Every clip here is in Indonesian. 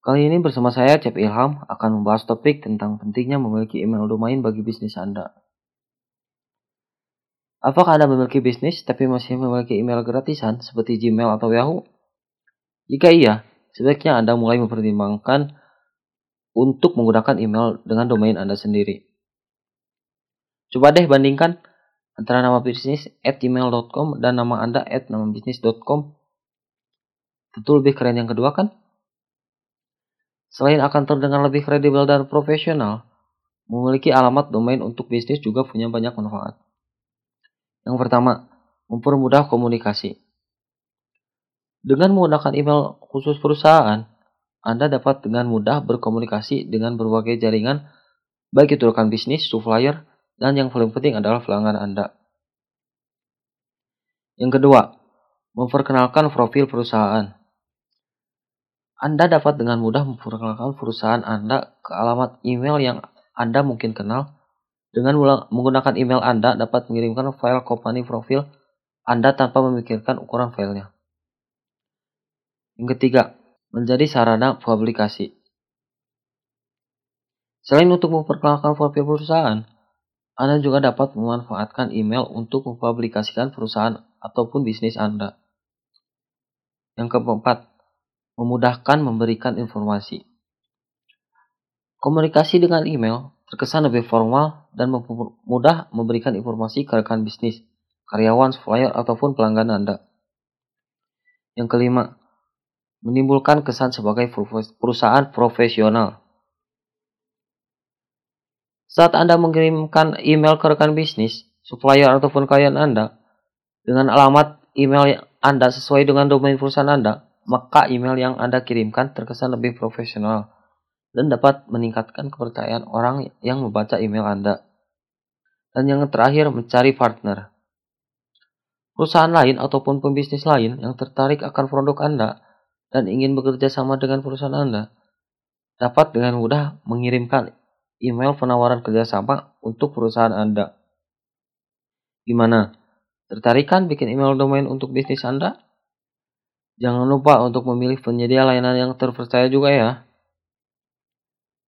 Kali ini bersama saya, Cep Ilham, akan membahas topik tentang pentingnya memiliki email domain bagi bisnis Anda. Apakah Anda memiliki bisnis tapi masih memiliki email gratisan seperti Gmail atau Yahoo? Jika iya, sebaiknya Anda mulai mempertimbangkan untuk menggunakan email dengan domain Anda sendiri. Coba deh bandingkan antara nama bisnis at gmail.com dan nama Anda at namabisnis.com. Tentu lebih keren yang kedua kan? Selain akan terdengar lebih kredibel dan profesional, memiliki alamat domain untuk bisnis juga punya banyak manfaat. Yang pertama, mempermudah komunikasi. Dengan menggunakan email khusus perusahaan, Anda dapat dengan mudah berkomunikasi dengan berbagai jaringan, baik itu rekan bisnis, supplier, dan yang paling penting adalah pelanggan Anda. Yang kedua, memperkenalkan profil perusahaan. Anda dapat dengan mudah memperkenalkan perusahaan Anda ke alamat email yang Anda mungkin kenal. Dengan menggunakan email Anda dapat mengirimkan file company profil Anda tanpa memikirkan ukuran filenya. Yang ketiga, menjadi sarana publikasi. Selain untuk memperkenalkan profil perusahaan, Anda juga dapat memanfaatkan email untuk mempublikasikan perusahaan ataupun bisnis Anda. Yang keempat, memudahkan memberikan informasi. Komunikasi dengan email terkesan lebih formal dan mudah memberikan informasi ke rekan bisnis, karyawan, supplier, ataupun pelanggan Anda. Yang kelima, menimbulkan kesan sebagai perusahaan profesional. Saat Anda mengirimkan email ke rekan bisnis, supplier ataupun klien Anda dengan alamat email Anda sesuai dengan domain perusahaan Anda, maka email yang Anda kirimkan terkesan lebih profesional dan dapat meningkatkan kepercayaan orang yang membaca email Anda. Dan yang terakhir, mencari partner. Perusahaan lain ataupun pembisnis lain yang tertarik akan produk Anda dan ingin bekerja sama dengan perusahaan Anda dapat dengan mudah mengirimkan email penawaran kerjasama untuk perusahaan Anda. Gimana? Tertarik kan bikin email domain untuk bisnis Anda? Jangan lupa untuk memilih penyedia layanan yang terpercaya juga ya.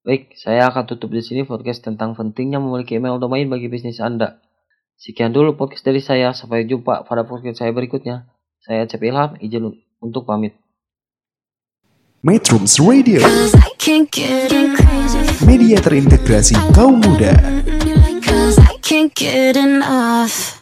Baik, saya akan tutup di sini podcast tentang pentingnya memiliki email domain bagi bisnis Anda. Sekian dulu podcast dari saya, sampai jumpa pada podcast saya berikutnya. Saya Cep Ilham, izin untuk pamit. Metrums Radio. Media terintegrasi kaum muda